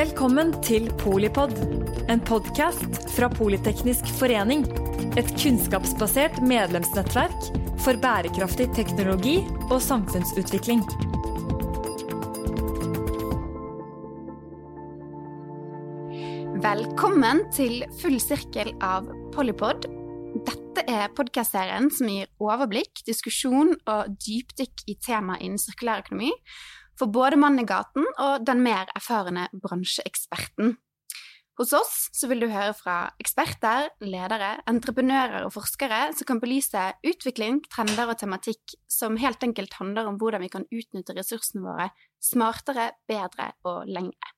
Velkommen til Polipod, en podkast fra Politeknisk forening. Et kunnskapsbasert medlemsnettverk for bærekraftig teknologi og samfunnsutvikling. Velkommen til full sirkel av Polipod. Dette er podkastserien som gir overblikk, diskusjon og dypdykk i temaet innen sirkulærøkonomi for både mannen i gaten og den mer erfarne bransjeeksperten. Hos oss vil du høre fra eksperter, ledere, entreprenører og forskere som kan belyse utvikling, trender og tematikk som helt enkelt handler om hvordan vi kan utnytte ressursene våre smartere, bedre og lengre.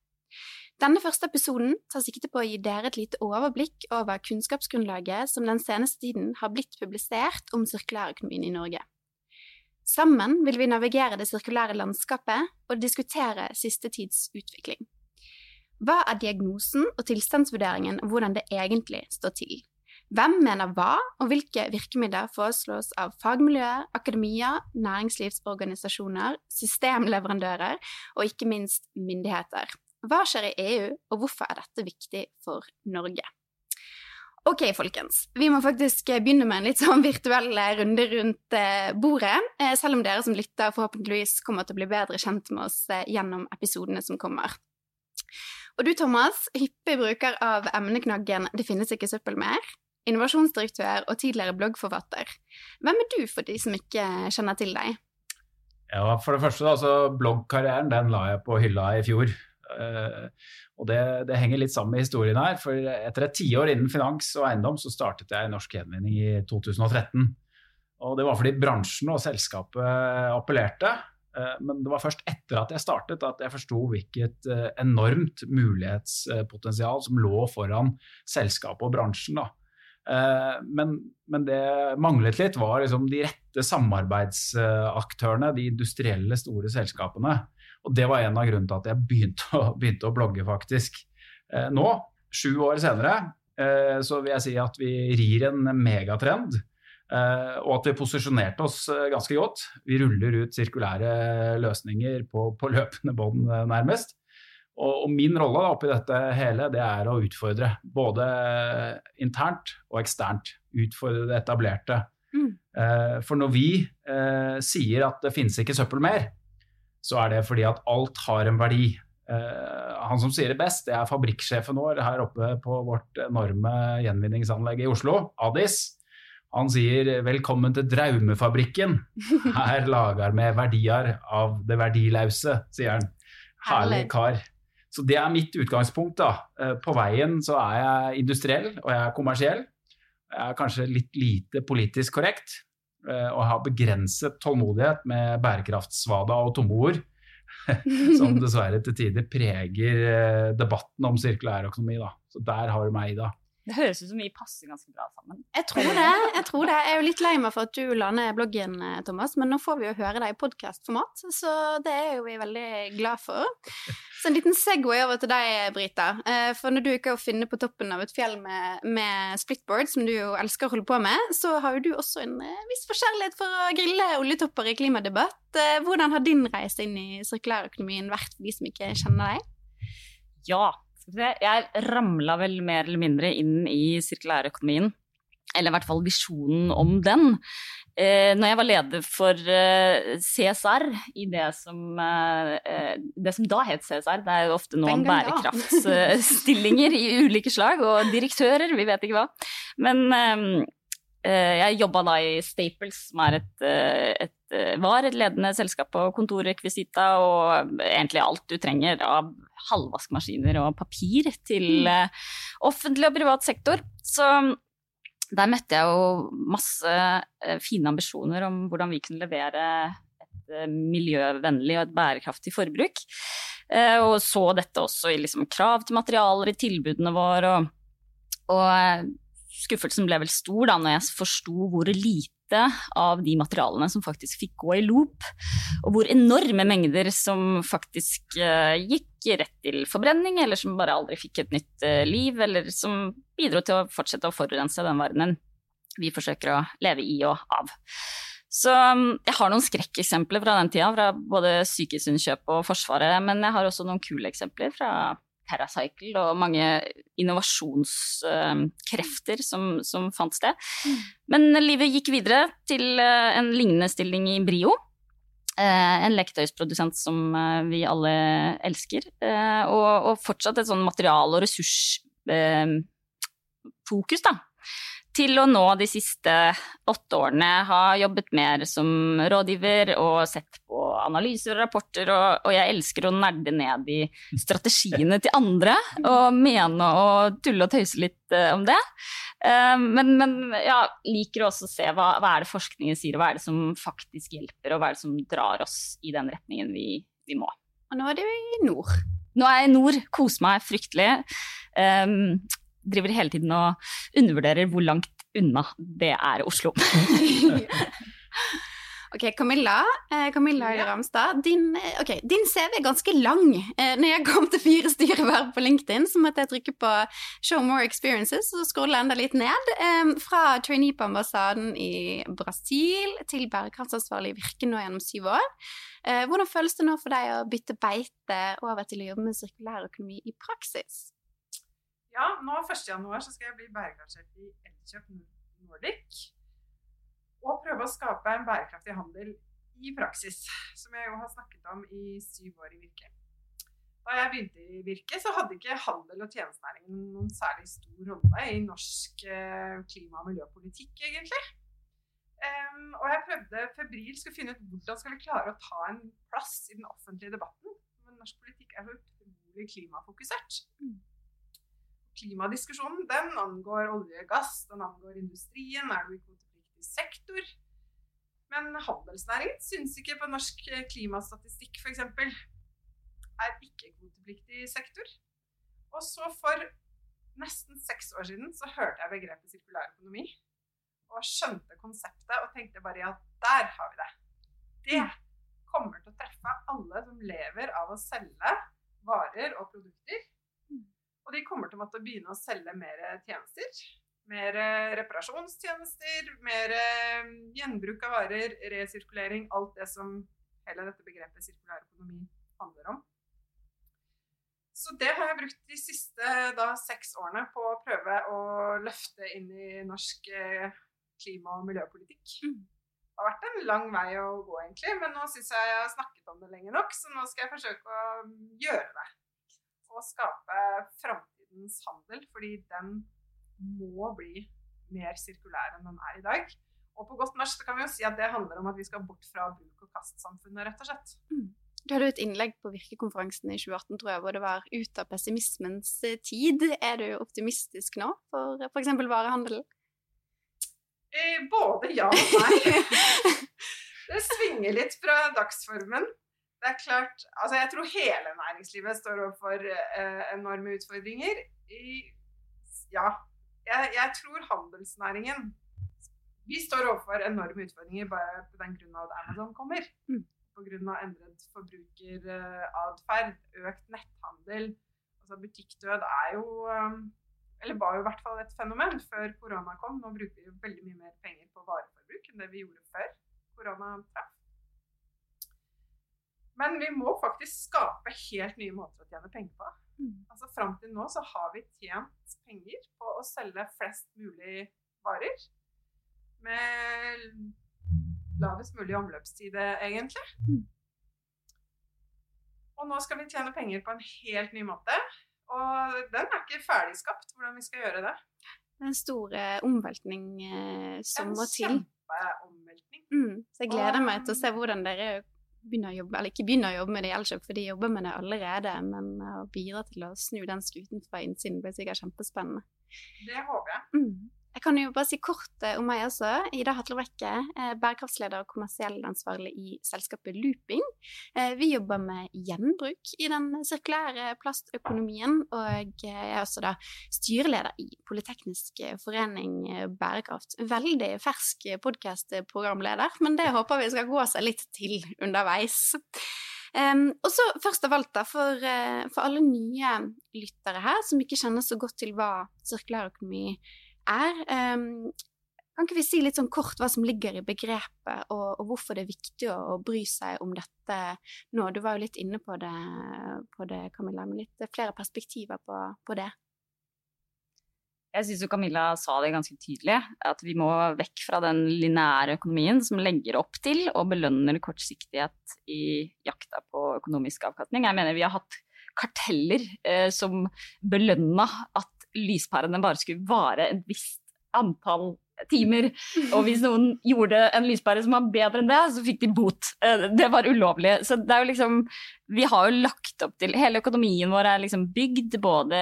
Denne første episoden tar sikte på å gi dere et lite overblikk over kunnskapsgrunnlaget som den seneste tiden har blitt publisert om sirkulærøkonomien i Norge. Sammen vil vi navigere det sirkulære landskapet og diskutere siste tids utvikling. Hva er diagnosen og tilstandsvurderingen og hvordan det egentlig står til? Hvem mener hva, og hvilke virkemidler foreslås av fagmiljøer, akademia, næringslivsorganisasjoner, systemleverandører og ikke minst myndigheter? Hva skjer i EU, og hvorfor er dette viktig for Norge? Ok, folkens. Vi må faktisk begynne med en litt sånn virtuell runde rundt eh, bordet, eh, selv om dere som lytter forhåpentligvis kommer til å bli bedre kjent med oss eh, gjennom episodene som kommer. Og du, Thomas, hyppig bruker av emneknaggen 'Det finnes ikke søppel mer', innovasjonsdirektør og tidligere bloggforfatter. Hvem er du for de som ikke kjenner til deg? Ja, For det første, altså, bloggkarrieren den la jeg på hylla i fjor. Eh, og det, det, henger litt sammen med historien her. For etter et tiår innen finans og eiendom så startet jeg Norsk Gjenvinning i 2013. Og det var fordi bransjen og selskapet appellerte. Eh, men det var først etter at jeg startet at jeg forsto hvilket eh, enormt mulighetspotensial som lå foran selskapet og bransjen. da. Men, men, det manglet litt, var liksom de rette samarbeidsaktørene, de industrielle store selskapene. Og det var en av grunnene til at jeg begynte å, begynte å blogge, faktisk. Eh, nå, sju år senere, eh, så vil jeg si at vi rir en megatrend. Eh, og at vi posisjonerte oss eh, ganske godt. Vi ruller ut sirkulære løsninger på, på løpende bånd, eh, nærmest. Og, og, min rolle oppi dette hele, det er å utfordre. Både internt og eksternt. Utfordre det etablerte. Mm. Eh, for når vi sier at det finnes ikke søppel mer, så er det fordi at alt har en verdi. Uh, han som sier det best, det er fabrikksjefen vår her oppe på vårt enorme gjenvinningsanlegg i Oslo, Adis. Han sier 'velkommen til Draumefabrikken'. Her lager vi verdier av det verdilause, sier han. Herlig kar. Så det er mitt utgangspunkt. da. Uh, på veien så er jeg industriell, og jeg er kommersiell. Jeg er kanskje litt lite politisk korrekt, Eh, og har begrenset tålmodighet med bærekraftsvada og tomme ord. som dessverre til tider preger eh, debatten om sirkulærøkonomi. Så der har du meg, Ida. Det høres ut som vi passer ganske bra sammen. Jeg tror det. Jeg tror det. Jeg er jo litt lei meg for at du la ned bloggen, eh, Thomas, men nå får vi jo høre deg i podkastformat, så det er jo vi veldig glad for. Så en liten Segway over til deg, Brita. Eh, for når du ikke er å finne på toppen av et fjell med, med, splitboard, som du jo elsker å holde på med, så har jo du også en eh, viss forkjærlighet for å grille oljetopper i klimadebatt. Hvordan har din reise inn i sirkulærøkonomien vært for de som ikke kjenner deg? Ja, jeg ramla vel mer eller mindre inn i sirkulærøkonomien, eller i hvert fall visjonen om den. Eh, når jeg var leder for eh, CSR i det som, eh, det som da het CSR, det er jo ofte nå bærekraftsstillinger i ulike slag, og direktører, vi vet ikke hva. Men jeg jobba da i Staples, som er et, et var et ledende selskap på kontorrekvisita og egentlig alt du trenger av halvvaskmaskiner og papir til mm. Eh, offentlig og privat sektor. Så der møtte jeg jo masse eh, fine ambisjoner om hvordan vi kunne levere et miljøvennlig og et bærekraftig forbruk. Og så dette også i liksom krav til materialer i tilbudene våre. Og, og skuffelsen ble vel stor da når jeg forsto hvor lite av de materialene som faktisk fikk gå i loop, og hvor enorme mengder som faktisk uh, gikk rett til forbrenning, eller som bare aldri fikk et nytt uh, liv, eller som bidro til å fortsette å forurense den verdenen vi forsøker å leve i og av. Så um, jeg har noen skrekkeksempler fra den tida, fra både Sykehusinnkjøp og Forsvaret. Men jeg har også noen kule eksempler fra TerraCycle og mange innovasjonskrefter som, som, fant sted. Mm. Men livet gikk videre til uh, en lignende stilling i Brio. Uh, en leketøysprodusent som uh, vi alle elsker. Og, og, fortsatt et sånn material- og ressursfokus, da til å nå de siste åtte årene ha jobbet mer som rådgiver og sett på analyser og rapporter, og, og, jeg elsker å nerde ned i strategiene til andre og mene og tulle og tøyse litt uh, om det. Uh, men, men ja, liker også å se hva, hva, er det forskningen sier, og hva er det som faktisk hjelper, og hva er det som drar oss i den retningen vi, vi må. Og nå er du i nord. Nå er jeg i nord, koser meg fryktelig. Um, driver hele tiden og undervurderer hvor langt unna det er Oslo. Ok, Camilla, eh, Camilla ja. Ramstad, din, eh, okay, din, CV er ganske lang. Eh, når jeg kom til fire styreverv på LinkedIn, så måtte jeg trykke på 'show more experiences' og scrolle enda litt ned. Fra trainee på ambassaden i Brasil til bærekraftsansvarlig virke nå gjennom syv år. Hvordan føles det nå for deg å bytte beite over til å jobbe med sirkulær økonomi i praksis? Ja, nå 1.1 skal jeg bli bærekraftsjef i Elkjøp Nordic. Og prøve å skape en bærekraftig handel i praksis, som jeg jo har snakket om i syv år i Virke. Da jeg begynte i Virke, så hadde ikke handel og tjenestenæringen noen særlig stor rolle i norsk eh, klima- og miljøpolitikk, egentlig. Og jeg prøvde febrilsk å finne ut hvordan skal vi klare å ta en plass i den offentlige debatten. Men norsk politikk er så utrolig klimafokusert. Mm klimadiskusjonen den angår olje og gass, den angår industrien, er du i kvotepliktig sektor? Men handelsnæringen syns ikke på norsk klimastatistikk f.eks. er ikke-kvotepliktig sektor. Og så for nesten seks år siden så hørte jeg begrepet sirkulær økonomi. Og skjønte konseptet og tenkte bare ja, der har vi det. Det kommer til å treffe alle som lever av å selge varer og produkter og de kommer til å måtte begynne å selge mer tjenester. Mer eh, reparasjonstjenester, mer eh, gjenbruk av varer, resirkulering. Alt det som hele dette begrepet sirkulær økonomi handler om. Så det har jeg brukt de siste da, seks årene på å prøve å løfte inn i norsk eh, klima- og miljøpolitikk. Mm. Det har vært en lang vei å gå, egentlig, men nå syns jeg jeg har snakket om det lenge nok, så nå skal jeg forsøke å gjøre det Og skape framtidens handel, fordi den må bli mer sirkulær enn den er i dag. Og på godt norsk kan vi jo si at det handler om at vi skal bort fra bruk- og kast-samfunnet, rett og slett. Mm. Du hadde jo et innlegg på Virkekonferansen i 2018 tror jeg, hvor det var 'ut av pessimismens tid'. Er du optimistisk nå for f.eks. varehandelen? Eh, både ja og nei. det svinger litt fra dagsformen det er klart Altså, jeg tror hele næringslivet står overfor eh, enorme utfordringer. I, ja. Jeg, jeg, tror handelsnæringen Vi står overfor enorme utfordringer bare på den grunn av at Amazon kommer. Mm. Pga. endret forbrukeratferd, økt netthandel. Altså Butikkdød er jo um, Eller var jo i hvert fall et fenomen før korona kom. Nå bruker vi jo veldig mye mer penger på vareforbruk enn det vi gjorde før korona traff. Men vi må faktisk skape helt nye måter å tjene penger på. Mm. Altså Fram til nå så har vi tjent penger på å selge flest mulig varer. Med lavest mulig omløpstid, egentlig. Mm. Og nå skal vi tjene penger på en helt ny måte. Og den er ikke ferdigskapt, hvordan vi skal gjøre det. Det er en stor eh, omveltning eh, som må til. En kjempeomveltning. Mm, så jeg gleder meg til å se hvordan dere begynne å jobbe, eller ikke begynne å jobbe med det i Elkjøp, for de jobber med det allerede, men å bidra til å snu den skuten fra innsiden blir sikkert kjempespennende. Det håper jeg. Mm. Jeg kan jo bare si kort eh, om meg også. Ida Hatlebrekke, eh, bærekraftsleder og kommersiell ansvarlig i selskapet Looping. Eh, vi jobber med gjenbruk i den sirkulære plastøkonomien, og jeg er også da styreleder i Politeknisk forening bærekraft. Veldig fersk podkast-programleder, men det håper vi skal gå seg litt til underveis. Um, og så først av alt, da, for, uh, for, alle nye lyttere her som ikke kjenner så godt til hva sirkulærøkonomi er. Um, Kan ikke vi si litt sånn kort hva som ligger i begrepet, og, og hvorfor det er viktig å, å, bry seg om dette nå? Du var jo litt inne på det, på det Camilla, med litt flere perspektiver på, på det. Jeg syns Camilla sa det ganske tydelig, at vi må vekk fra den lineære økonomien som legger opp til og belønner kortsiktighet i jakta på økonomisk avkastning. Jeg mener vi har hatt karteller eh, som belønna at lyspærene bare skulle vare et visst antall timer. Og hvis noen gjorde en lyspære som var bedre enn det, så fikk de bot. Eh, det var ulovlig. Så det er jo liksom Vi har jo lagt opp til Hele økonomien vår er liksom bygd både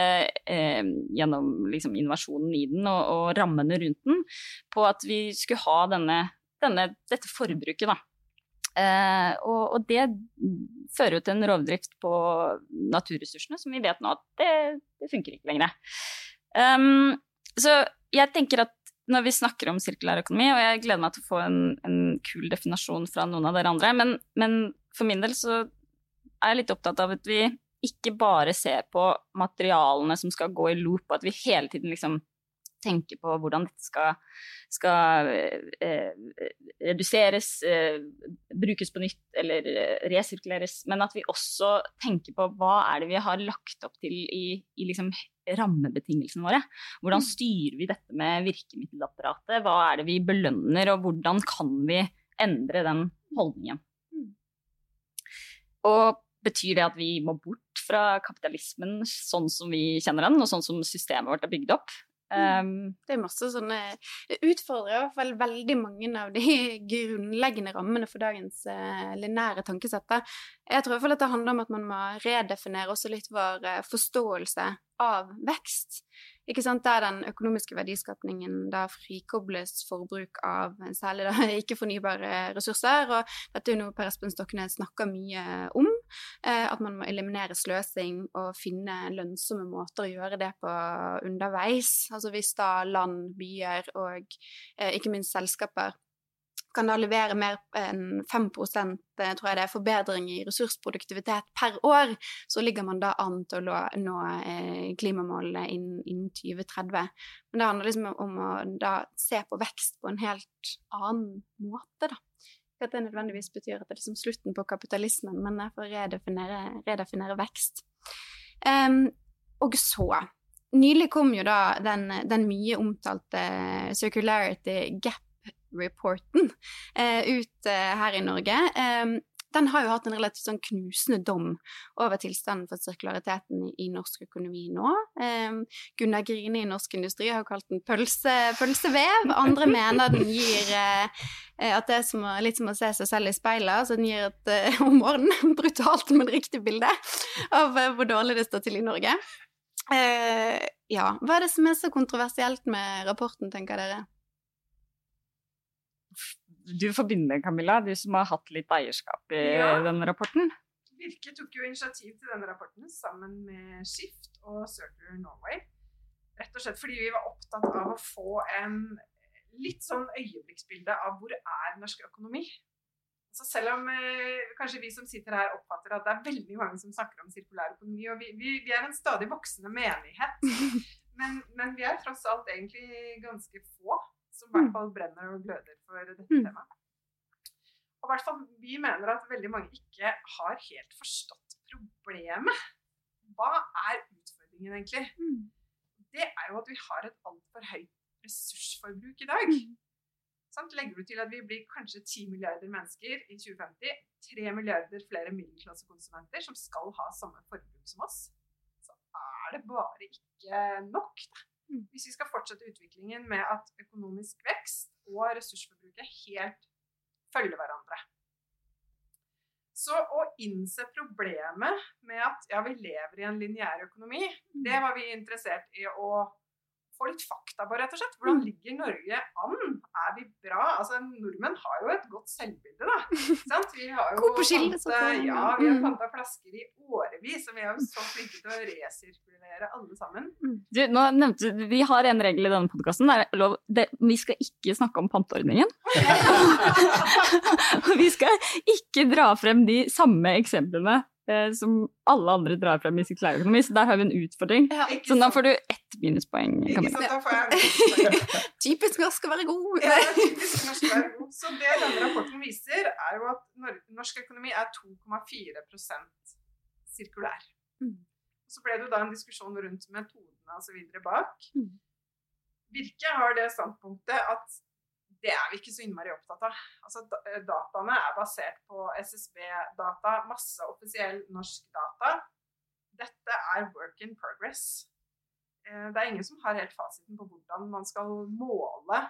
eh, gjennom liksom innovasjonen i den og, og, rammene rundt den på at vi skulle ha denne, denne dette forbruket, da. Eh, og, og, det fører jo til en rovdrift på naturressursene, som vi vet nå at det, det funker ikke lenger. Um, så jeg tenker at når vi snakker om sirkulær økonomi, og jeg gleder meg til å få en, en kul definasjon fra noen av dere andre, men, men, for min del så er jeg litt opptatt av at vi ikke bare ser på materialene som skal gå i loop, og at vi hele tiden liksom tenker på hvordan dette skal, skal eh, reduseres, eh, brukes på nytt eller eh, resirkuleres, men at vi også tenker på hva er det vi har lagt opp til i, i liksom rammebetingelsene våre. Hvordan mm. styrer vi dette med virkemiddelapparatet, hva er det vi belønner, og hvordan kan vi endre den holdningen. Mm. Og betyr det at vi må bort fra kapitalismen sånn som vi kjenner den, og sånn som systemet vårt er bygd opp? Um, det er masse sånne Det utfordrer i hvert fall veldig mange av de grunnleggende rammene for dagens uh, lineære tankesett. Jeg tror i hvert fall at det handler om at man må redefinere også litt vår uh, forståelse av vekst. Ikke sant? Der den økonomiske verdiskapningen da frikobles forbruk av særlig da ikke-fornybare ressurser. Og dette er jo noe Per Espen Stoknes snakker mye om. Eh, at man må eliminere sløsing og finne lønnsomme måter å gjøre det på underveis. Altså hvis da land, byer og eh, ikke minst selskaper kan da levere mer enn 5 eh, tror jeg det er, forbedring i ressursproduktivitet per år, så ligger man da an til å nå klimamålene innen, innen 2030. Men det handler liksom om å da se på vekst på en helt annen måte, da. At det nødvendigvis betyr at det er liksom slutten på kapitalismen, men for å redefinere, redefinere vekst. Um, og så Nylig kom jo da den, den mye omtalte circularity gap Reporten uh, ut uh, her i Norge. Eh, den har jo hatt en relativt sånn knusende dom over tilstanden for sirkulariteten i, norsk økonomi nå. Eh, Gunnar Grini i Norsk Industri har kalt den pølse, pølsevev. Andre mener den gir eh, eh, at det er som, litt som å se seg selv i speilet. Altså den gir et eh, om morgenen brutalt, men riktig bilde av hvor dårlig det står til i Norge. ja, hva er det som er så kontroversielt med rapporten, tenker dere? Du får begynne, Camilla, du som har hatt litt eierskap i ja. denne rapporten. Virke tok jo initiativ til denne rapporten sammen med Skift og Circular Norway. Rett og slett fordi vi var opptatt av å få en litt sånn øyeblikksbilde av hvor er norsk økonomi. Så selv om eh, kanskje vi som sitter her oppfatter at det er veldig mange som snakker om sirkulær økonomi, og vi, vi, vi er en stadig voksende menighet, men, men, vi er tross alt egentlig ganske få som i hvert mm. fall brenner og gløder for dette mm. temaet. Og hvert fall vi mener at veldig mange ikke har helt forstått problemet. Hva er utfordringen egentlig? Mm. Det er jo at vi har et altfor høyt ressursforbruk i dag. Sånn, legger du til at vi blir kanskje 10 milliarder mennesker i 2050, 3 milliarder flere middelklassekonsumenter som skal ha samme forbruk som oss, så er det bare ikke nok. Da. Mm. Hvis vi skal fortsette utviklingen med at økonomisk vekst og ressursforbruket helt følger hverandre. Så å innse problemet med at ja, vi lever i en lineær økonomi, mm. det var vi interessert i å få litt fakta på, rett og slett. Hvordan mm. ligger Norge an? Er vi bra? Altså, Nordmenn har jo et godt selvbilde, da. Sant? Vi har jo panta, ja, vi har panta flasker i årevis, og vi er jo så flinke til å resirkulere alle sammen. Mm. Du, nå nevnte du, Vi har en regel i denne podkasten. Vi skal ikke snakke om panteordningen. vi skal ikke dra frem de samme eksemplene som alle andre drar frem i sirkulærøkonomi, så der har vi en utfordring. Ja. Så da får du ett minuspoeng. Ikke sant, da får jeg Typisk norsk å være god. Ja, typisk norsk å være god. Så det denne rapporten viser, er jo at norsk økonomi er 2,4 sirkulær. Mm. Så ble det jo da en diskusjon rundt metodene videre bak. Mm. Virke har det standpunktet at det er vi ikke så innmari opptatt av. Altså, eh, dataene er basert på SSB-data, masse offisiell norsk data. Dette er work in progress. Eh, Det er ingen som har helt fasiten på hvordan man skal måle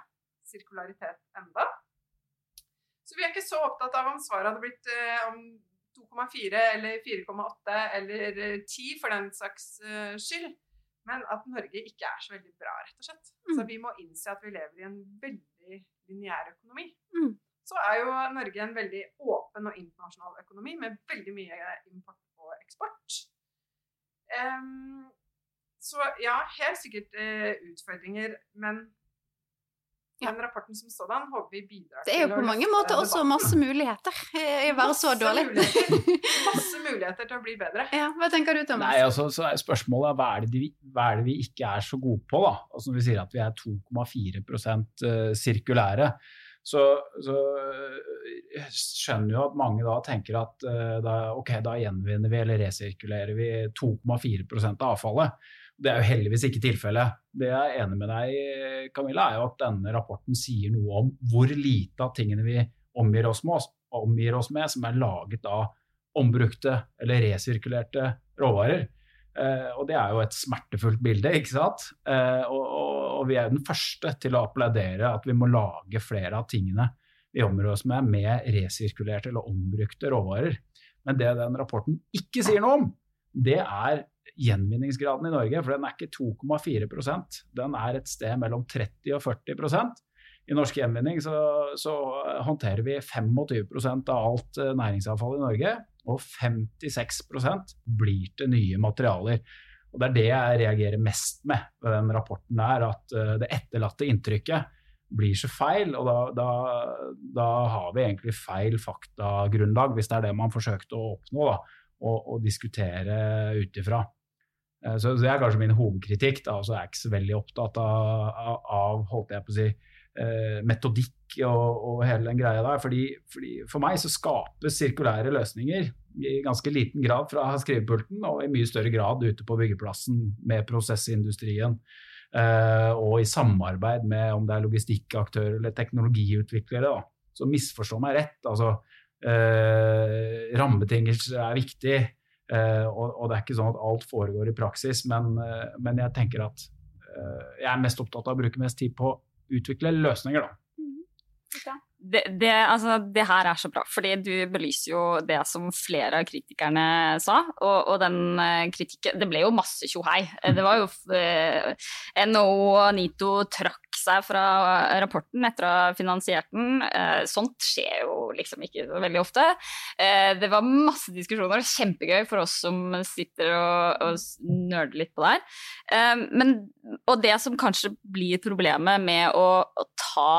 sirkularitet enda. Så vi er ikke så opptatt av om svaret hadde blitt eh, om 2,4 eller 4,8 eller eh, 10 for den saks skyld. Men at Norge ikke er så veldig bra, rett og slett. Så vi må innse at vi lever i en veldig lineær økonomi. Mm. Så er jo Norge en veldig åpen og internasjonal økonomi med veldig mye import og eksport. Um, så ja, helt sikkert uh, utfordringer, men. Den rapporten som sådan håper vi bidrar Det er jo på mange måter også masse muligheter i å være så dårlig. muligheter. Masse muligheter til å bli bedre. Ja, hva tenker du, Thomas? Nei, altså, så er spørsmålet hva er, det vi, hva er det vi ikke er så gode på, da? Altså når vi sier at vi er 2,4 eh, sirkulære, så, så eh, jeg skjønner jo at mange da tenker at eh, da, ok, da gjenvinner vi eller resirkulerer vi 2,4 av avfallet. Det er jo heldigvis ikke tilfellet. Det jeg er enig med deg Camilla, er jo at denne rapporten sier noe om hvor lite av tingene vi omgir oss med, omgir oss med som er laget av ombrukte eller resirkulerte råvarer. Eh, og det er jo et smertefullt bilde, ikke sant. Eh, og, og, og vi er jo den første til å applaudere at vi må lage flere av tingene vi omgir oss med, med resirkulerte eller ombrukte råvarer. Men det den rapporten ikke sier noe om, det er gjenvinningsgraden i Norge. For den er ikke 2,4% Den er et sted mellom 30 og 40% I norsk gjenvinning så, så håndterer vi 25% av alt eh, næringsavfall i Norge. Og 56% blir til nye materialer. Og Det er det jeg reagerer mest med ved den rapporten, der, at eh, det etterlatte inntrykket blir så feil. Og da, da, da har vi egentlig feil faktagrunnlag, hvis det er det man forsøkte å oppnå. da, og diskutere ut ifra. Eh, Så det er kanskje min hovedkritikk. Da. Altså, jeg er ikke så veldig opptatt av, av, holdt jeg på å si, eh, metodikk og, og hele den greia der. Fordi, fordi For meg så skapes sirkulære løsninger i ganske liten grad fra skrivepulten, og i mye større grad ute på byggeplassen med prosessindustrien. eh, og i samarbeid med om det er logistikkaktører eller teknologiutviklere. Da. Så misforstå meg rett. altså eh, rammebetingelser er viktig, og, og, det er ikke sånn at alt foregår i praksis, men, eh, men jeg tenker at eh, jeg er mest opptatt av å bruke mest tid på å utvikle løsninger, da. Det, det, altså, det her er så bra, fordi du belyser jo det som flere av kritikerne sa. Og, og den eh, kritikken Det ble jo masse tjohei. Eh, Det var jo eh, NHO og NITO trakk seg fra rapporten etter å ha finansiert den. Eh, sånt skjer jo liksom ikke så veldig ofte. Eh, det var masse diskusjoner, kjempegøy for oss som sitter og, og nerder litt på det her. Eh, men, og det som kanskje blir problemet med å, å ta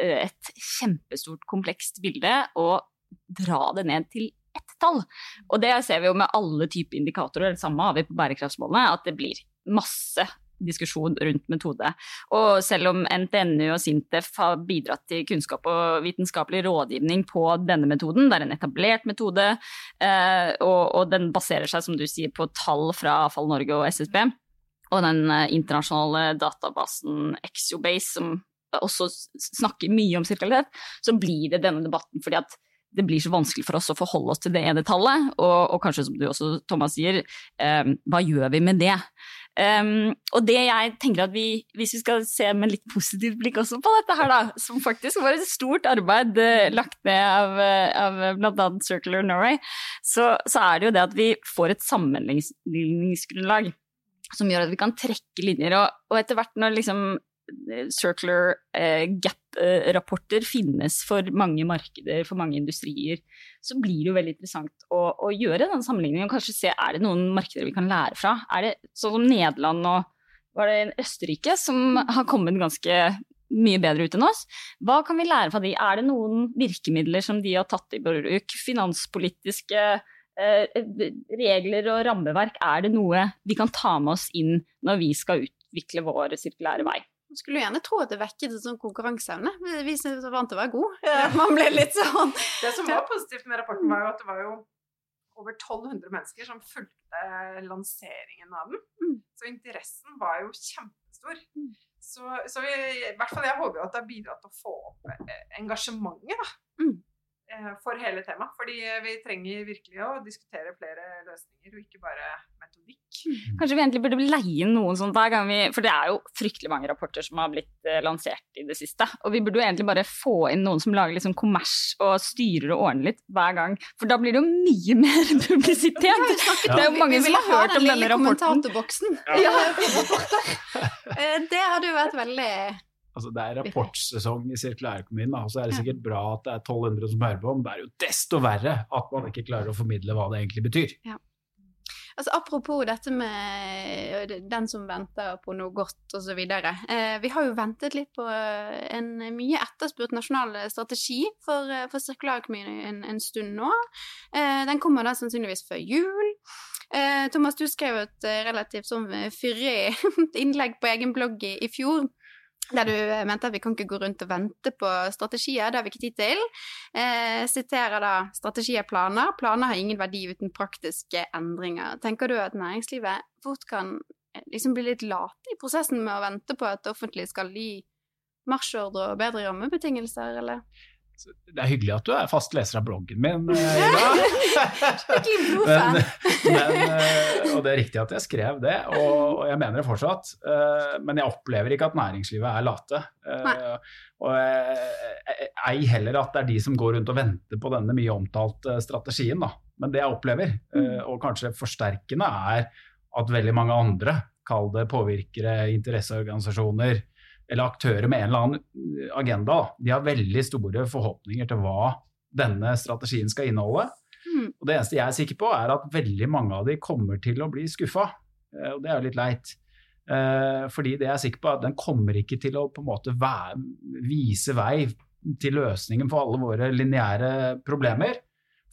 et kjempestort, komplekst bilde og dra det ned til ett tall. Og det ser vi jo med alle typer indikatorer, det samme har vi på bærekraftsmålene, at det blir masse diskusjon rundt metode. Og selv om NTNU og Sintef har bidratt til kunnskap og vitenskapelig rådgivning på denne metoden, det er en etablert metode, eh, og, den baserer seg, som du sier, på tall fra Avfall Norge og SSB, og den eh, internasjonale databasen Exobase, som også snakker mye om sirkularitet, så blir det denne debatten fordi at det blir så vanskelig for oss å forholde oss til det ene tallet, og, og kanskje som du også, Thomas, sier, eh, hva gjør vi med det? Um, og det jeg tenker at vi, hvis vi skal se med litt positivt blikk også på dette her, da, som faktisk var et stort arbeid uh, lagt ned av, uh, av bl.a. Circular Norway, så, så er det jo det at vi får et sammenligningsgrunnlag som gjør at vi kan trekke linjer. Og, og etter hvert når liksom circular eh, gap-rapporter finnes for mange markeder, for mange industrier, så blir det jo veldig interessant å, å gjøre den sammenligningen og kanskje se er det noen markeder vi kan lære fra. Er det sånn som Nederland og var det Østerrike som har kommet ganske mye bedre ut enn oss? Hva kan vi lære fra de? Er det noen virkemidler som de har tatt i bruk? Finanspolitiske eh, regler og rammeverk, er det noe vi kan ta med oss inn når vi skal utvikle vår sirkulære vei? Skulle gjerne tro at det vekket en sånn konkurranseevne. Vi som er vant til å være gode. Man ble litt sånn Det som var positivt med rapporten, var jo at det var jo over 1200 mennesker som fulgte lanseringen av den. Mm. Så interessen var jo kjempestor. Mm. Så, så vi, i hvert fall jeg håper jo at det har bidratt til å få opp eh, engasjementet da, Mm. Eh, for hele temaet. Fordi vi trenger virkelig å diskutere flere løsninger, og ikke bare metodikk. Kanskje vi egentlig burde leie noen sånn hver gang vi For det er jo fryktelig mange rapporter som har blitt eh, lansert i det siste. Og vi burde jo egentlig bare få inn noen som lager liksom kommers og styrer og ordner litt hver gang. For da blir det jo mye mer publisitet. Det er jo mange som har hørt om denne rapporten. kommentatorboksen. Ja. Eh, Det hadde jo vært veldig Altså, det er rapportsesong i sirkulærøkonomien, og så er det sikkert bra at det er 1200 som hører på, men det er jo desto verre at man ikke klarer å formidle hva det egentlig betyr. Altså, apropos dette med den som venter på noe godt osv. Eh, vi har jo ventet litt på en mye etterspurt nasjonal strategi for, eh, for sirkulærøkonomi en, en stund nå. Eh, den kommer da sannsynligvis før jul. Eh, Thomas, du skrev et eh, relativt sånn fyrig innlegg på egen blogg i, i fjor. Der du eh, mente at vi kan ikke gå rundt og vente på strategier, det har vi ikke tid til. Eh, siterer da strategier er planer. Planer har ingen verdi uten praktiske endringer. Tenker du at næringslivet fort kan eh, liksom bli litt late i prosessen med å vente på at det offentlige skal gi marsjordre og bedre rammebetingelser, eller? Det er hyggelig at du er fast leser av bloggen min, eh, men, men, eh, og det er riktig at jeg skrev det, og, jeg mener det fortsatt. Eh, Men jeg opplever ikke at næringslivet er late. Nei. Og ei heller at det er de som går rundt og venter på denne mye omtalte strategien. Da. Men det jeg opplever, eh, og kanskje forsterkende, er at veldig mange andre, kall det påvirkere, interesseorganisasjoner, eller aktører med en eller annen agenda, de har veldig store forhåpninger til hva denne strategien skal inneholde. Mm. Og det eneste jeg er sikker på, er at veldig mange av de kommer til å bli skuffa. Eh, Og det er jo litt leit. Eh, Fordi det jeg er sikker på, er at den kommer ikke til å på en måte vise vei til løsningen for alle våre lineære problemer.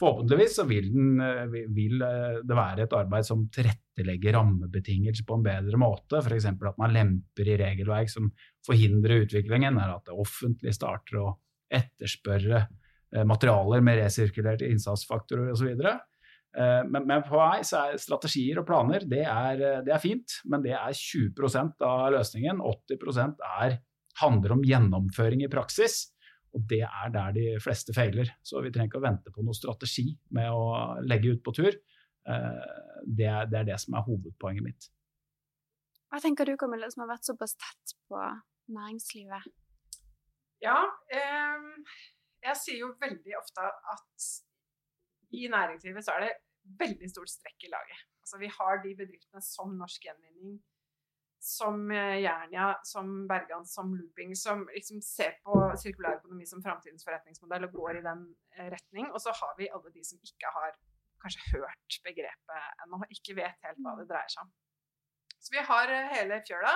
Forhåpentligvis så vil, den, eh, vil- det være et arbeid som tilrettelegger rammebetingelser på en bedre måte. F.eks. at man lemper i regelverk som forhindrer utviklingen, eller at det offentlige starter å etterspørre eh, materialer med resirkulerte innsatsfaktorer osv. Eh, Men, men på vei så er strategier og planer det er, eh, det er fint, men det er 20% av løsningen. 80% er, handler om gjennomføring i praksis. Og det er der de fleste feiler. Så vi trenger ikke å vente på noen strategi med å legge ut på tur. Eh, Det er det, er det som er hovedpoenget mitt. Hva tenker du, Camilla, som har vært såpass tett på næringslivet? Ja, eh, jeg sier jo veldig ofte at i næringslivet så er det veldig stort strekk i laget. Altså vi har de bedriftene som Norsk Gjenvinning, som eh, Jernia, som Bergan, som Looping, som liksom ser på sirkulær økonomi som framtidens forretningsmodell og går i den eh, retning. Og så har vi alle de som ikke har kanskje hørt begrepet ennå, ikke vet helt hva det dreier seg om. Så vi har eh, hele fjøla.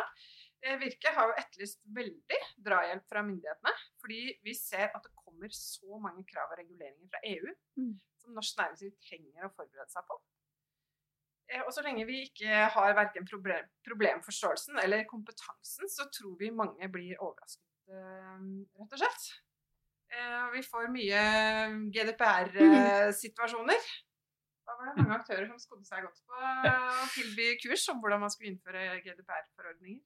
Eh, Virke har jo etterlyst veldig drahjelp fra myndighetene, fordi vi ser at det kommer så mange krav og reguleringer fra EU Mm. som norsk næringsliv trenger å forberede seg på. Eh, Og så lenge vi ikke har verken problem, problemforståelsen eller kompetansen, så tror vi mange blir overrasket, rett og slett. Vi får mye GDPR-situasjoner. Da var det mange aktører som skodde seg godt på å tilby kurs om hvordan man skulle innføre GDPR-forordninger.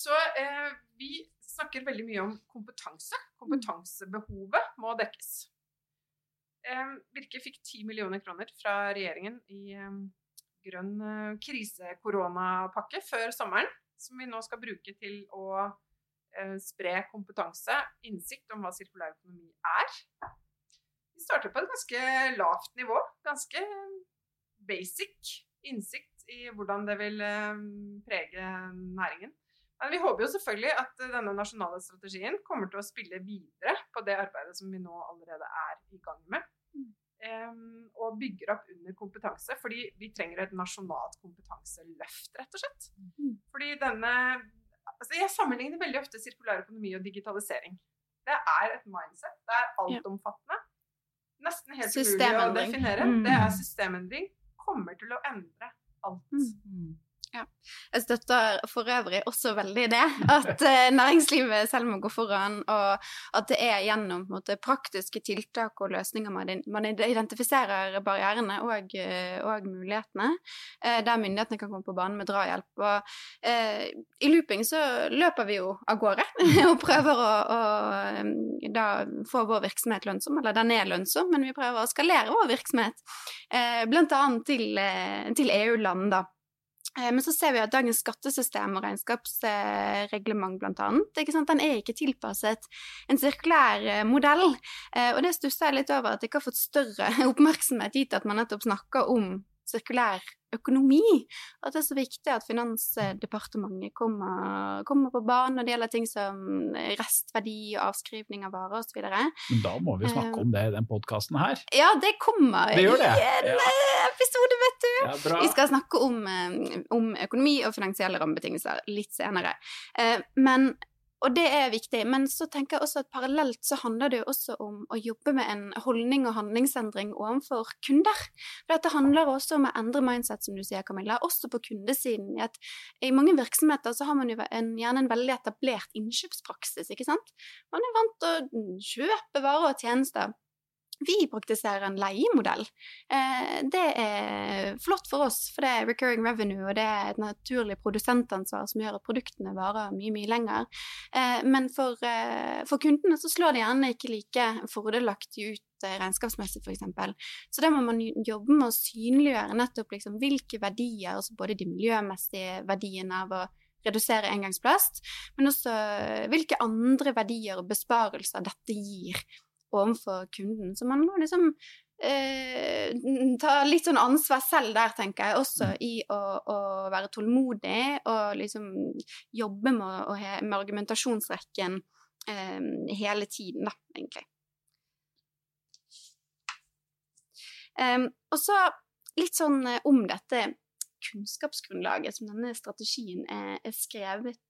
Så eh, vi snakker veldig mye om kompetanse. Kompetansebehovet må dekkes. Eh, Virke fikk 10 millioner kroner fra regjeringen i eh, grønn eh, krisekoronapakke før sommeren, som vi nå skal bruke til å eh, spre kompetanse, innsikt om hva sirkulær økonomi er. Vi starter på et ganske lavt nivå. Ganske basic innsikt i hvordan det vil eh, prege næringen. Men vi håper jo selvfølgelig at eh, denne nasjonale strategien kommer til å spille videre på det arbeidet som vi nå allerede er i gang med. Em, og bygger opp under kompetanse, fordi vi trenger et nasjonalt kompetanseløft, rett og slett. Mm. Fordi denne altså Jeg sammenligner veldig ofte sirkulær økonomi og digitalisering. Det er et mindset. Det er altomfattende. Nesten helt umulig å definere. Mm. Det er systemendring. Kommer til å endre alt. Mm. Jeg støtter for øvrig også veldig det. At eh, næringslivet selv må gå foran, og at det er gjennom måte, praktiske tiltak og løsninger man, identifiserer barrierene og, eh, og mulighetene, eh, der myndighetene kan komme på banen med drahjelp. Og eh, i looping så løper vi jo av gårde og prøver å, å da få vår virksomhet lønnsom, eller den er lønnsom, men vi prøver å skalere vår virksomhet, eh, annet til, til EU-land, da. Eh, Men så ser vi at dagens skattesystem og regnskapsreglement blant annet, den er ikke tilpasset en sirkulær eh, modell. Eh, Og det stusser jeg litt over at det ikke har fått større oppmerksomhet gitt at man nettopp snakker om sirkulær økonomi. At det er så viktig at Finansdepartementet kommer, kommer på banen når det gjelder ting som restverdi og avskrivning av varer osv. Da må vi snakke om det i den podkasten her. Ja, det kommer Det det. i en Ja. eh, episode, vet du. Ja. Vi skal snakke om, eh, om økonomi og finansielle rammebetingelser litt senere. Eh, men, og det er viktig. Men så tenker jeg også at parallelt så handler det jo også om å jobbe med en holdning og handlingsendring overfor kunder. For dette handler også om å endre mindset, som du sier, Camilla, også på kundesiden. I, at I mange virksomheter så har man jo en, gjerne en veldig etablert innkjøpspraksis, ikke sant. Man er vant til å kjøpe varer og tjenester. Vi praktiserer en leiemodell. Eh, det er flott for oss, for det er recurring revenue, og det er et naturlig produsentansvar som gjør at produktene varer mye, mye lenger. Eh, men for, eh, for kundene så slår det gjerne ikke like fordelaktig ut regnskapsmessig, f.eks. Så da må man jobbe med å synliggjøre nettopp liksom hvilke verdier, altså både de miljømessige verdiene av å redusere engangsplast, men også hvilke andre verdier og besparelser dette gir overfor kunden. Så man må liksom eh, ta litt sånn ansvar selv der, tenker jeg, også i å, å være tålmodig og liksom jobbe med, med argumentasjonsrekken eh, hele tiden, da, egentlig. Em, og så litt sånn eh, om dette kunnskapsgrunnlaget som denne strategien er, er skrevet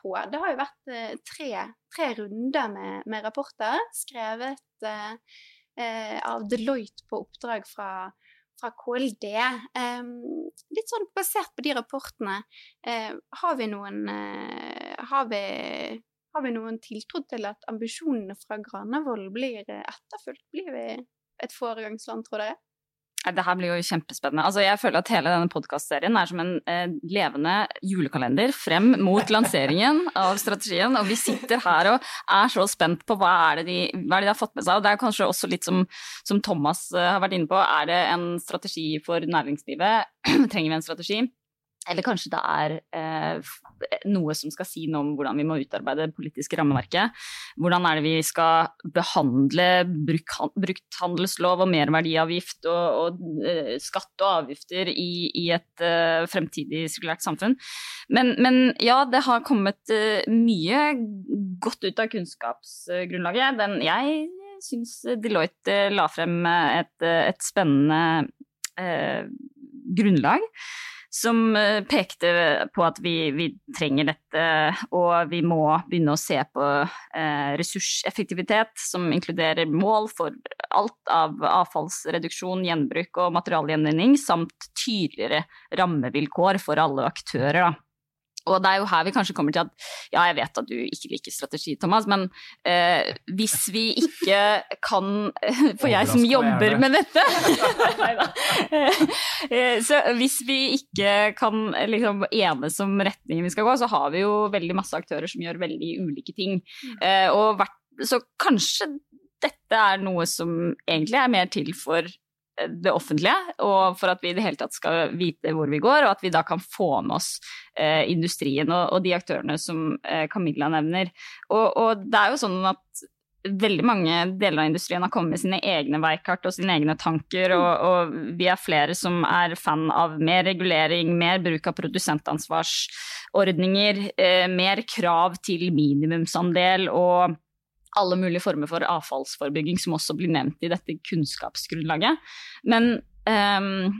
på. Det har jo vært eh, tre, tre runder med, med rapporter skrevet eh, eh, av Deloitte på oppdrag fra, fra KLD. Litt sånn basert på de rapportene, eh, har vi noen eh, har vi, har vi noen tiltro til at ambisjonene fra Granavolden blir eh, etterfulgt? Blir vi et foregangsland, tror dere? Det her blir jo kjempespennende. Altså, jeg føler at hele denne podkastserien er som en eh, levende julekalender frem mot lanseringen av strategien. Og vi sitter her og er så spent på hva er det de, er det de har fått med seg. Og det er kanskje også litt som, som Thomas eh, har vært inne på. Er det en strategi for næringslivet? Trenger vi en strategi? Eller kanskje det er eh, noe som skal si noe om hvordan vi må utarbeide det politiske rammeverket. Hvordan er det vi skal behandle brukthandelslov og merverdiavgift og, og eh, skatt og avgifter i, i et eh, fremtidig sirkulært samfunn. Men, men ja, det har kommet eh, mye godt ut av kunnskapsgrunnlaget. Den, jeg syns Deloitte eh, la frem et, et spennende grunnlag som eh, pekte på at vi, vi trenger dette, og vi må begynne å se på eh, ressurseffektivitet, som inkluderer mål for alt av avfallsreduksjon, gjenbruk og materialgjenvinning, samt tydeligere rammevilkår for alle aktører. Og det er jo her vi kanskje kommer til at ja, jeg vet at du ikke liker strategi, Thomas, men eh, hvis vi ikke kan For jeg som jobber med dette Nei da. Så hvis vi ikke kan eh, liksom enes om retningen vi skal gå, så har vi jo veldig masse aktører som gjør veldig ulike ting. Eh, Og hvert, så kanskje dette er noe som egentlig er mer til for eh, det offentlige, og for at vi i det hele tatt skal vite hvor vi går, og at vi da kan få med oss eh, industrien og, og de aktørene som eh, Camilla nevner. Og, og det er jo sånn at veldig mange deler av industrien har kommet med sine egne veikart og sine egne tanker, og, og vi er flere som er fan av mer regulering, mer bruk av produsentansvarsordninger, eh, mer krav til minimumsandel og alle mulige former for avfallsforebygging, som også blir nevnt i dette kunnskapsgrunnlaget. Men um,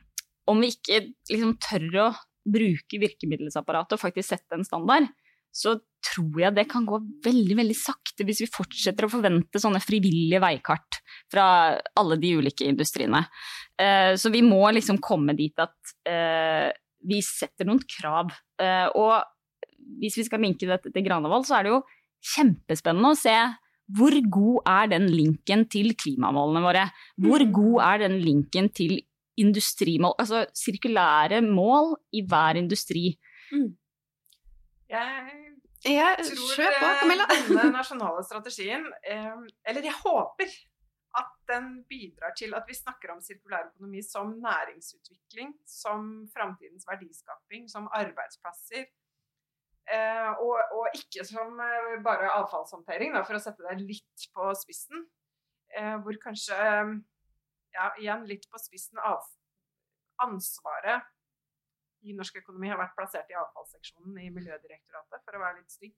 om vi ikke liksom tør å bruke virkemiddelapparatet og faktisk sette en standard, så tror jeg det kan gå veldig veldig sakte hvis vi fortsetter å forvente sånne frivillige veikart fra alle de ulike industriene. Uh, så vi må liksom komme dit at uh, vi setter noen krav. Uh, og hvis vi skal linke dette til Granavolden, så er det jo kjempespennende å se hvor god er den linken til klimamålene våre? Hvor Mm. god er den linken til industrimål, altså sirkulære mål i hver industri? Jeg Ja, tror på, eh, Camilla. denne nasjonale strategien, eller jeg håper at den bidrar til at vi snakker om sirkulær økonomi som næringsutvikling, som framtidens verdiskaping, som arbeidsplasser. Eh, og, og ikke som eh, bare avfallshåndtering, da, for å sette det litt på spissen. Eh, hvor kanskje, ja, igjen litt på spissen, av, ansvaret i norsk økonomi har vært plassert i avfallsseksjonen i Miljødirektoratet, for å være litt stygg.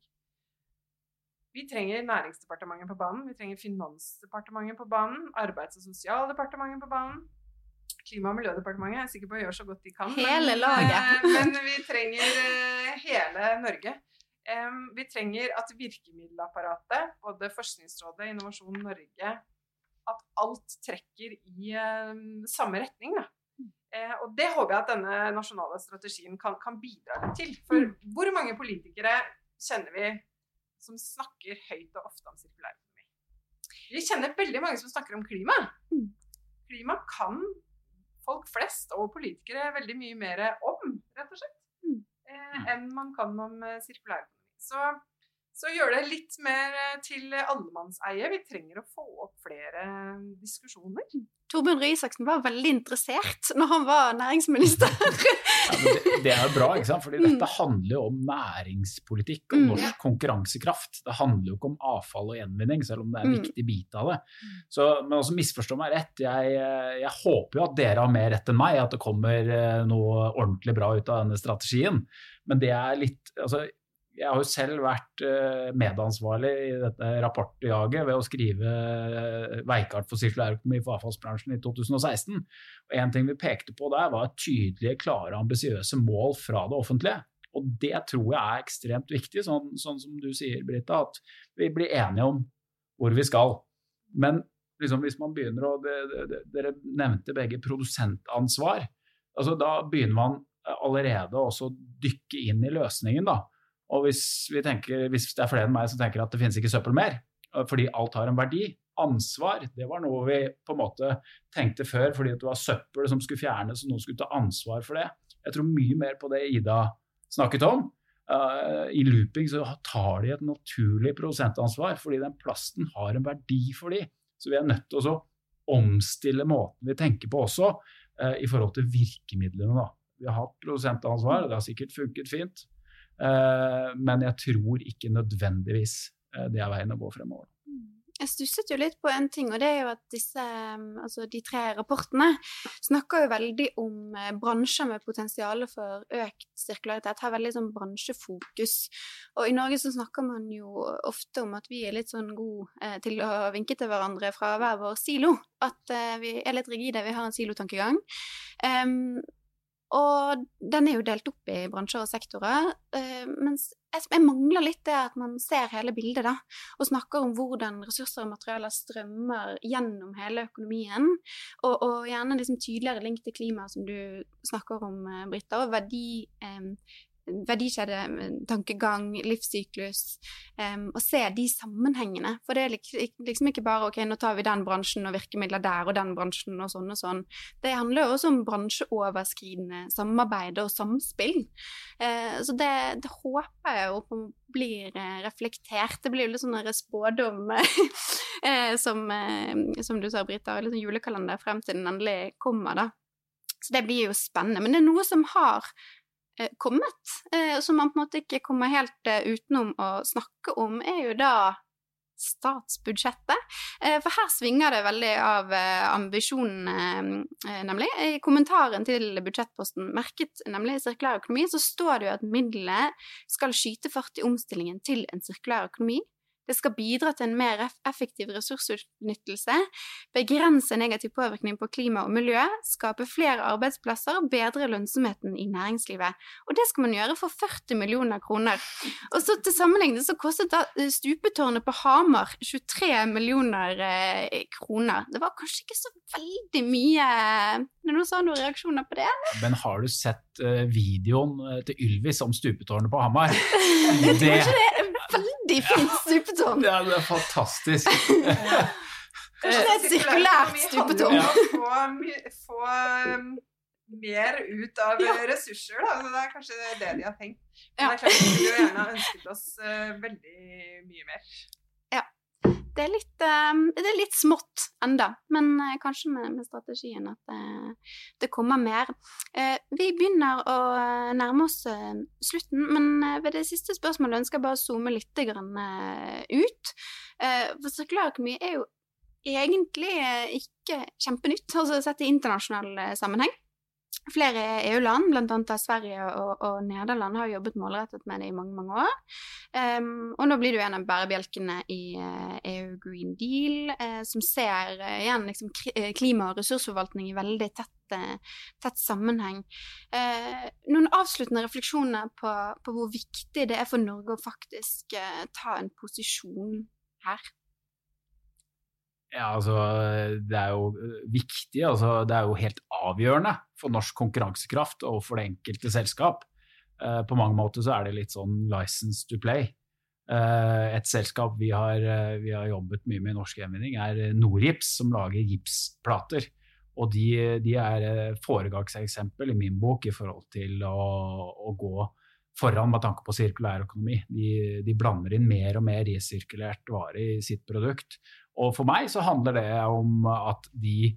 Vi trenger Næringsdepartementet på banen, vi trenger Finansdepartementet på banen, Arbeids- og sosialdepartementet på banen. Klima- og miljødepartementet er sikker på å gjøre så godt de kan. Hele laget. Men, Men vi trenger eh, hele Norge. Vi trenger at virkemiddelapparatet, både Forskningsrådet, Innovasjon Norge, at alt trekker i eh, samme retning. Da. Eh, og det håper jeg at denne nasjonale strategien kan, kan bidra til. For hvor mange politikere kjenner vi som snakker høyt og ofte om sirkulærøkonomi? Vi kjenner veldig mange som snakker om klima. Klima kan folk flest og politikere veldig mye mer om, rett og slett, eh, enn man kan om eh, sirkulærøkonomi. Så, så gjør det litt mer eh, til allemannseie. Vi trenger å få opp flere eh, diskusjoner. Torbjørn Røe Isaksen var veldig interessert når han var næringsminister. Ja, det, det er jo bra, ikke sant? fordi Mm. dette handler jo om næringspolitikk og Mm. norsk konkurransekraft. Det handler jo ikke om avfall og gjenvinning, selv om det er en Mm. viktig bit av det. Så, men også misforstå meg rett, jeg, eh, jeg håper jo at dere har mer rett enn meg, at det kommer noe ordentlig bra ut av denne strategien. Men det er litt altså, jeg har jo selv vært eh, medansvarlig i dette rapportjaget ved å skrive eh, veikart for sirkulærøkonomi for avfallsbransjen i 2016. Og En ting vi pekte på der, var tydelige, klare, ambisiøse mål fra det offentlige. Og det tror jeg er ekstremt viktig, sånn, sånn som du sier, Britta, at vi blir enige om hvor vi skal. Men liksom, hvis man begynner å Dere nevnte begge produsentansvar. altså Da begynner man allerede å dykke inn i løsningen. da. Og hvis, vi tenker, hvis det er flere enn meg som tenker at det finnes ikke søppel mer, fordi alt har en verdi. Ansvar, det var noe vi på en måte tenkte før fordi det var søppel som skulle fjernes og noen skulle ta ansvar for det. Jeg tror mye mer på det Ida snakket om. Uh, I looping så tar de et naturlig prosentansvar fordi den plasten har en verdi for de. Så vi er nødt til å omstille måten vi tenker på også uh, i forhold til virkemidlene. Da. Vi har hatt prosentansvar, det har sikkert funket fint. Uh, men jeg tror ikke nødvendigvis det er veien å gå fremover. Jeg stusset jo litt på en ting, og det er jo at disse, altså de tre rapportene snakker jo veldig om eh, bransjer med potensial for økt sirkularitet, har veldig sånn bransjefokus. Og i Norge så snakker man jo ofte om at vi er litt sånn gode eh, til å vinke til hverandre fra hver vår silo. At eh, vi er litt rigide, vi har en silotankegang. Um, og den er jo delt opp i bransjer og sektorer. Uh, mens jeg, mangler litt det at man ser hele bildet, da. Og snakker om hvordan ressurser og materialer strømmer gjennom hele økonomien. Og, og gjerne liksom tydeligere link til klima, som du snakker om, Britta. Og verdi, um, verdikjedetankegang, livssyklus. Um, og se de sammenhengene. For det er liksom ikke bare ok, nå tar vi den bransjen og virkemidler der, og den bransjen og sånn og sånn. Det handler også om bransjeoverskridende samarbeid og samspill. Uh, så det, det, håper jeg jo blir uh, reflektert. Det blir jo litt sånn spådom som, som, du sa, Brita, sånn julekalender frem til den endelig kommer, da. Så det blir jo spennende. Men det er noe som har kommet, som man på en måte ikke kommer helt utenom å snakke om, er jo da statsbudsjettet. For her svinger det veldig av ambisjonene, nemlig. I kommentaren til budsjettposten merket nemlig sirkulær økonomi, så står det jo at midlene skal skyte fart i omstillingen til en sirkulær økonomi Det skal bidra til en mer effektiv ressursutnyttelse, begrense negativ påvirkning på klima og miljø, skape flere arbeidsplasser og bedre lønnsomheten i næringslivet. Og det skal man gjøre for 40 millioner kroner. Og så til sammenligning så kostet da eh, stupetårnet på Hamar 23 millioner eh, kroner. Det var kanskje ikke så veldig mye Er det noen som noen reaksjoner på det? Men har du sett videoen til Ylvis om stupetårnet på Hamar? Jeg tror ikke det er veldig fint stupetårn. Ja, det er fantastisk. Kanskje det er et sirkulært stupetårn. Få, få mer ut av ressurser, da. Så det er kanskje det de har tenkt. Men det er klart vi skulle gjerne ønsket oss uh, veldig mye mer. Det er litt, uh, det er litt smått enda, men uh, kanskje med, med, strategien at det kommer mer. vi begynner å nærme oss slutten, men ved det siste spørsmålet ønsker jeg bare å zoome litt ut. for sirkulærøkonomi er jo egentlig ikke kjempenytt, altså sett i internasjonal sammenheng. Flere EU-land, bl.a. Sverige og, og, Nederland, har jobbet målrettet med det i mange mange år. Um, og nå blir jo en av bærebjelkene i uh, EU Green Deal, uh, som ser uh, igjen liksom, klima- og ressursforvaltning i veldig tett, tett sammenheng. noen avsluttende refleksjoner på, på, hvor viktig det er for Norge å faktisk ta en posisjon her? Ja, altså, det er jo eh, viktig. Altså, det er jo helt avgjørende for norsk konkurransekraft og for det enkelte selskap. Uh, på mange måter så er det litt sånn license to play. Uh, et selskap vi har, uh, vi har, jobbet mye med i norsk gjenvinning, er Norgips, som lager gipsplater. Og de, de er foregangseksempel i min bok i forhold til å, å gå foran med tanke på sirkulær økonomi. De, de, blander inn mer og mer resirkulert vare i sitt produkt. Og for meg så handler det om at de,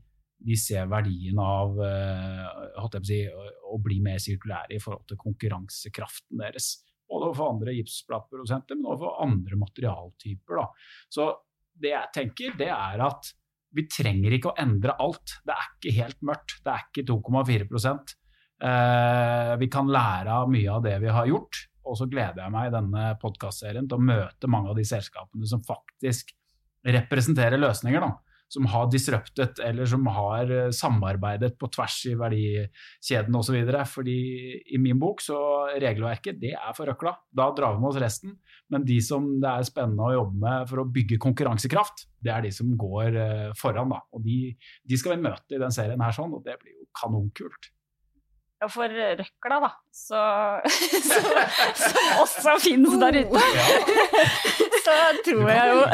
de ser verdien av uh, si, å bli mer sirkulære i forhold til konkurransekraften deres. Både for andre gipsplateprodusenter, men også for andre materialtyper. Da. Så det jeg tenker, det er at vi trenger ikke å endre alt. Det er ikke helt mørkt. Det er ikke 2,4 uh, Vi kan lære av mye av det vi har gjort. Og så gleder jeg meg i denne podkastserien til å møte mange av de selskapene som faktisk representerer løsninger da, som har disruptet eller som har eh, samarbeidet på tvers i verdikjeden osv. Fordi i min bok så regelverket det er for røkla. Da drar vi med oss resten. Men de som det er spennende å jobbe med for å bygge konkurransekraft, det er de som går eh, foran. da. Og de, de skal vi møte i den serien her, sånn, og det blir jo kanonkult. Ja, for røkla, da, så, så, som også finnes der ute, så tror jeg jo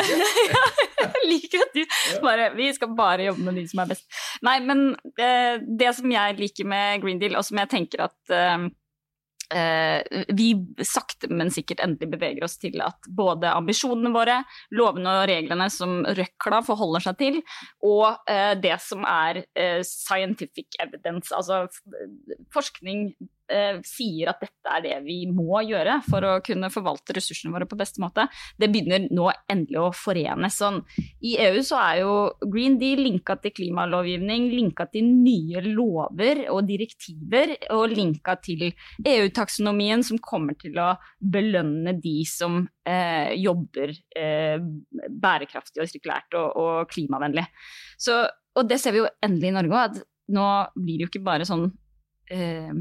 Jeg liker at du bare Vi skal bare jobbe med de som er best. Nei, men det, det som jeg liker med Green Deal, og som jeg tenker at eh, Eh, vi sakte, men sikkert endelig beveger oss til at både ambisjonene våre, lovene og reglene som røkla forholder seg til, og eh, det som er eh, scientific evidence, altså forskning eh, sier at dette er det vi må gjøre for å kunne forvalte ressursene våre på beste måte, det begynner nå endelig å forenes. Sånn. I EU så er jo Green Deal linka til klimalovgivning, linka til nye lover og direktiver, og linka til EU-taksonomien, som kommer til å belønne de som eh, jobber eh, bærekraftig og sirkulært og, og klimavennlig. Så, og det ser vi jo endelig i Norge òg, at nå blir det jo ikke bare sånn eh,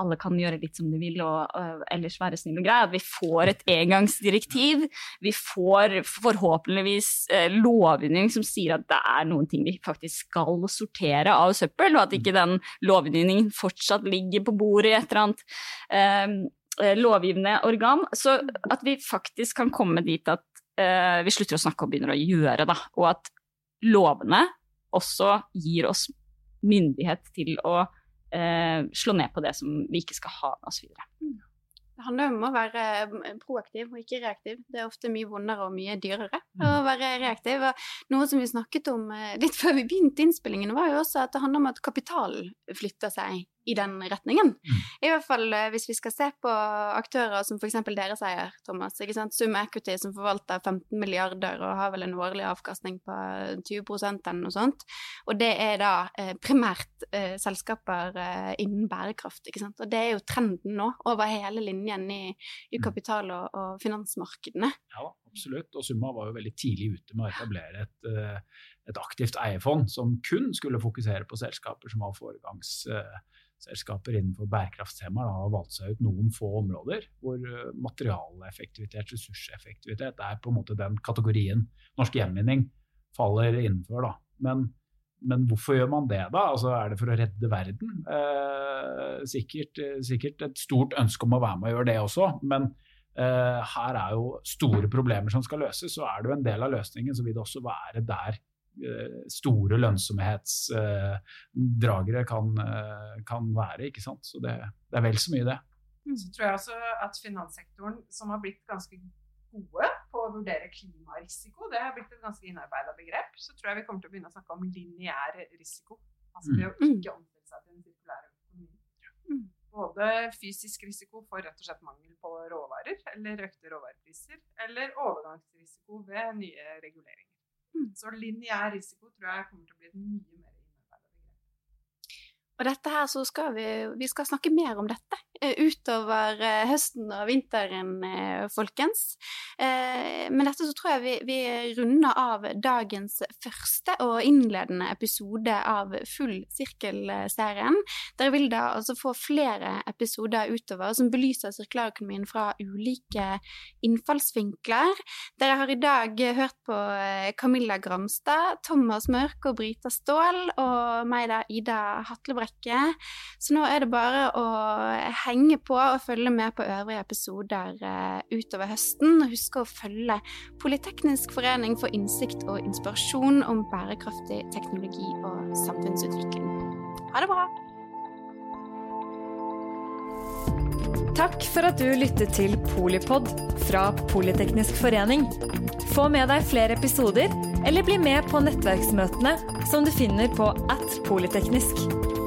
alle kan gjøre litt som de vil og uh, ellers være snill og grei. At vi får et engangsdirektiv. Vi får forhåpentligvis uh, lovgivning som sier at det er noen ting vi faktisk skal sortere av søppel, og at ikke den lovgivningen fortsatt ligger på bordet i et eller annet uh, lovgivende organ. Så at vi faktisk kan komme dit at vi slutter å snakke og begynner å gjøre, da. Og at lovene også gir oss myndighet til å slå ned på det som vi ikke skal ha med oss videre. Det handler om å være eh, proaktiv og ikke reaktiv. Det er ofte mye vondere og mye dyrere å mm. være reaktiv. Og noe som vi snakket om eh, litt før vi begynte innspillingen, var jo også at det handler om at kapitalen flytter seg i den retningen. Mm. I hvert fall eh, hvis vi skal se på aktører som f.eks. dere sier, Thomas. ikke sant? Sum Equity som forvalter 15 milliarder og har vel en årlig avkastning på 20 eller noe sånt. Og det er da primært eh, selskaper eh, innen bærekraft. ikke sant? Og det er jo trenden nå over hele linjen i, i mm. kapital- og, og finansmarkedene. Ja, absolutt. Og Summa var jo veldig tidlig ute med å etablere et, eh, et aktivt eierfond som kun skulle fokusere på selskaper som var foregangsselskaper innenfor bærekraftstemaer. har valgt seg ut noen få områder hvor eh, materialeffektivitet, ressurseffektivitet er på en måte den kategorien norsk gjenvinning faller innenfor. da. Men men hvorfor gjør man det, da? Altså, er det for å redde verden? Eh, sikkert, sikkert, et stort ønske om å være med og gjøre det også, men eh, her er jo store problemer som skal løses. Så er det jo en del av løsningen, så vil det også være der eh, store lønnsomhetsdragere eh, kan, eh, kan, være. ikke sant? Så det, det er vel så mye det. Så tror jeg også at finanssektoren, som har blitt ganske gode på å vurdere klimarisiko, det har blitt et ganske innarbeida begrep, så tror jeg vi kommer til å begynne å snakke om lineær risiko. Altså det å mm. ikke omstille seg til en sirkulær økonomi. Mm. Både fysisk risiko for rett og slett mangel på råvarer, eller økte råvarepriser, eller overgangsrisiko ved nye reguleringer. Mm. Så lineær risiko tror jeg kommer til å bli et mye mer og dette her så skal vi, vi skal snakke mer om dette utover eh, høsten og vinteren, eh, folkens. Men dette så tror jeg vi, vi runder av dagens første og innledende episode av Full sirkel-serien. Dere vil da altså få flere episoder utover som belyser sirkulærøkonomien fra ulike innfallsvinkler. Dere har i dag hørt på Camilla Gramstad, Thomas Mørk og Brita Ståhl, og meg da, Ida Hatlebrekke. Så nå er det bare å henge på og følge med på øvrige episoder uh, utover høsten. Husk å følge Politeknisk forening for innsikt og inspirasjon om bærekraftig teknologi og samfunnsutvikling. Ha det bra! Takk for at du lyttet til Polipod fra Politeknisk forening. Få med deg flere episoder, eller bli med på nettverksmøtene som du finner på at polyteknisk.